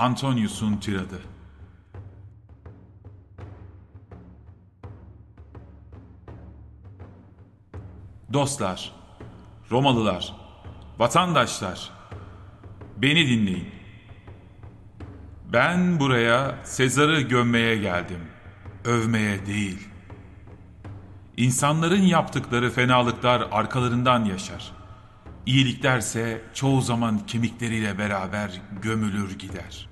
Antonius'un tiradı. Dostlar, Romalılar, vatandaşlar, beni dinleyin. Ben buraya Sezar'ı gömmeye geldim, övmeye değil. İnsanların yaptıkları fenalıklar arkalarından yaşar. İyiliklerse çoğu zaman kemikleriyle beraber gömülür gider.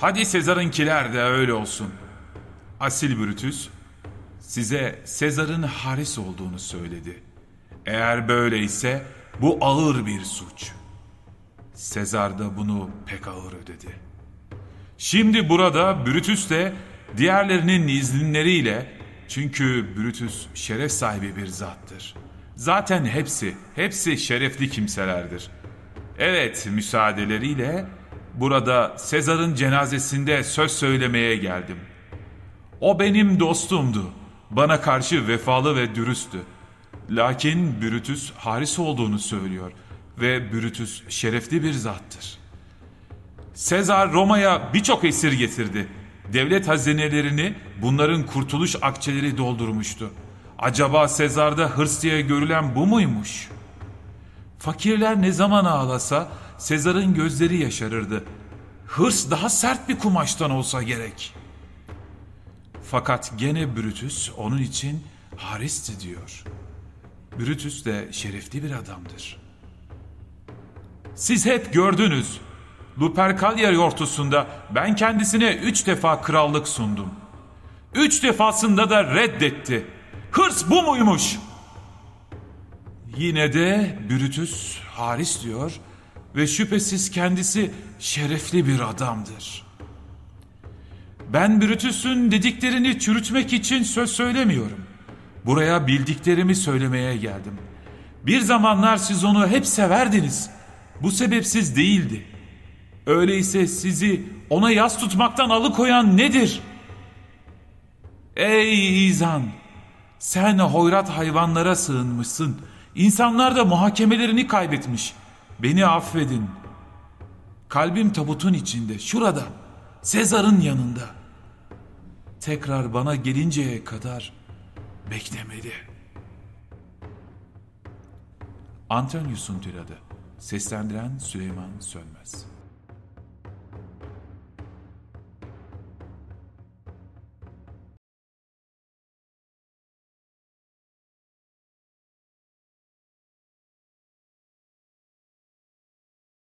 Hadi Sezar'ınkiler de öyle olsun. Asil Brutus size Sezar'ın haris olduğunu söyledi. Eğer böyleyse bu ağır bir suç. Sezar da bunu pek ağır ödedi. Şimdi burada Brutus de diğerlerinin izinleriyle çünkü Brutus şeref sahibi bir zattır. Zaten hepsi, hepsi şerefli kimselerdir. Evet, müsaadeleriyle burada Sezar'ın cenazesinde söz söylemeye geldim. O benim dostumdu. Bana karşı vefalı ve dürüsttü. Lakin Brutus haris olduğunu söylüyor ve Brutus şerefli bir zattır. Sezar Roma'ya birçok esir getirdi. Devlet hazinelerini bunların kurtuluş akçeleri doldurmuştu. Acaba Sezar'da hırs diye görülen bu muymuş? Fakirler ne zaman ağlasa Sezar'ın gözleri yaşarırdı. Hırs daha sert bir kumaştan olsa gerek. Fakat gene Brutus onun için haristi diyor. Brutus de şerefli bir adamdır. Siz hep gördünüz. Lupercalia yortusunda ben kendisine üç defa krallık sundum. Üç defasında da reddetti. Hırs bu muymuş? Yine de Brutus haris diyor ve şüphesiz kendisi şerefli bir adamdır. Ben Brutus'un dediklerini çürütmek için söz söylemiyorum. Buraya bildiklerimi söylemeye geldim. Bir zamanlar siz onu hep severdiniz. Bu sebepsiz değildi. Öyleyse sizi ona yas tutmaktan alıkoyan nedir? Ey İzan! Sen hoyrat hayvanlara sığınmışsın. İnsanlar da muhakemelerini kaybetmiş. Beni affedin. Kalbim tabutun içinde, şurada. Sezar'ın yanında. Tekrar bana gelinceye kadar beklemeli. Antonius'un tiradı. Seslendiren Süleyman Sönmez.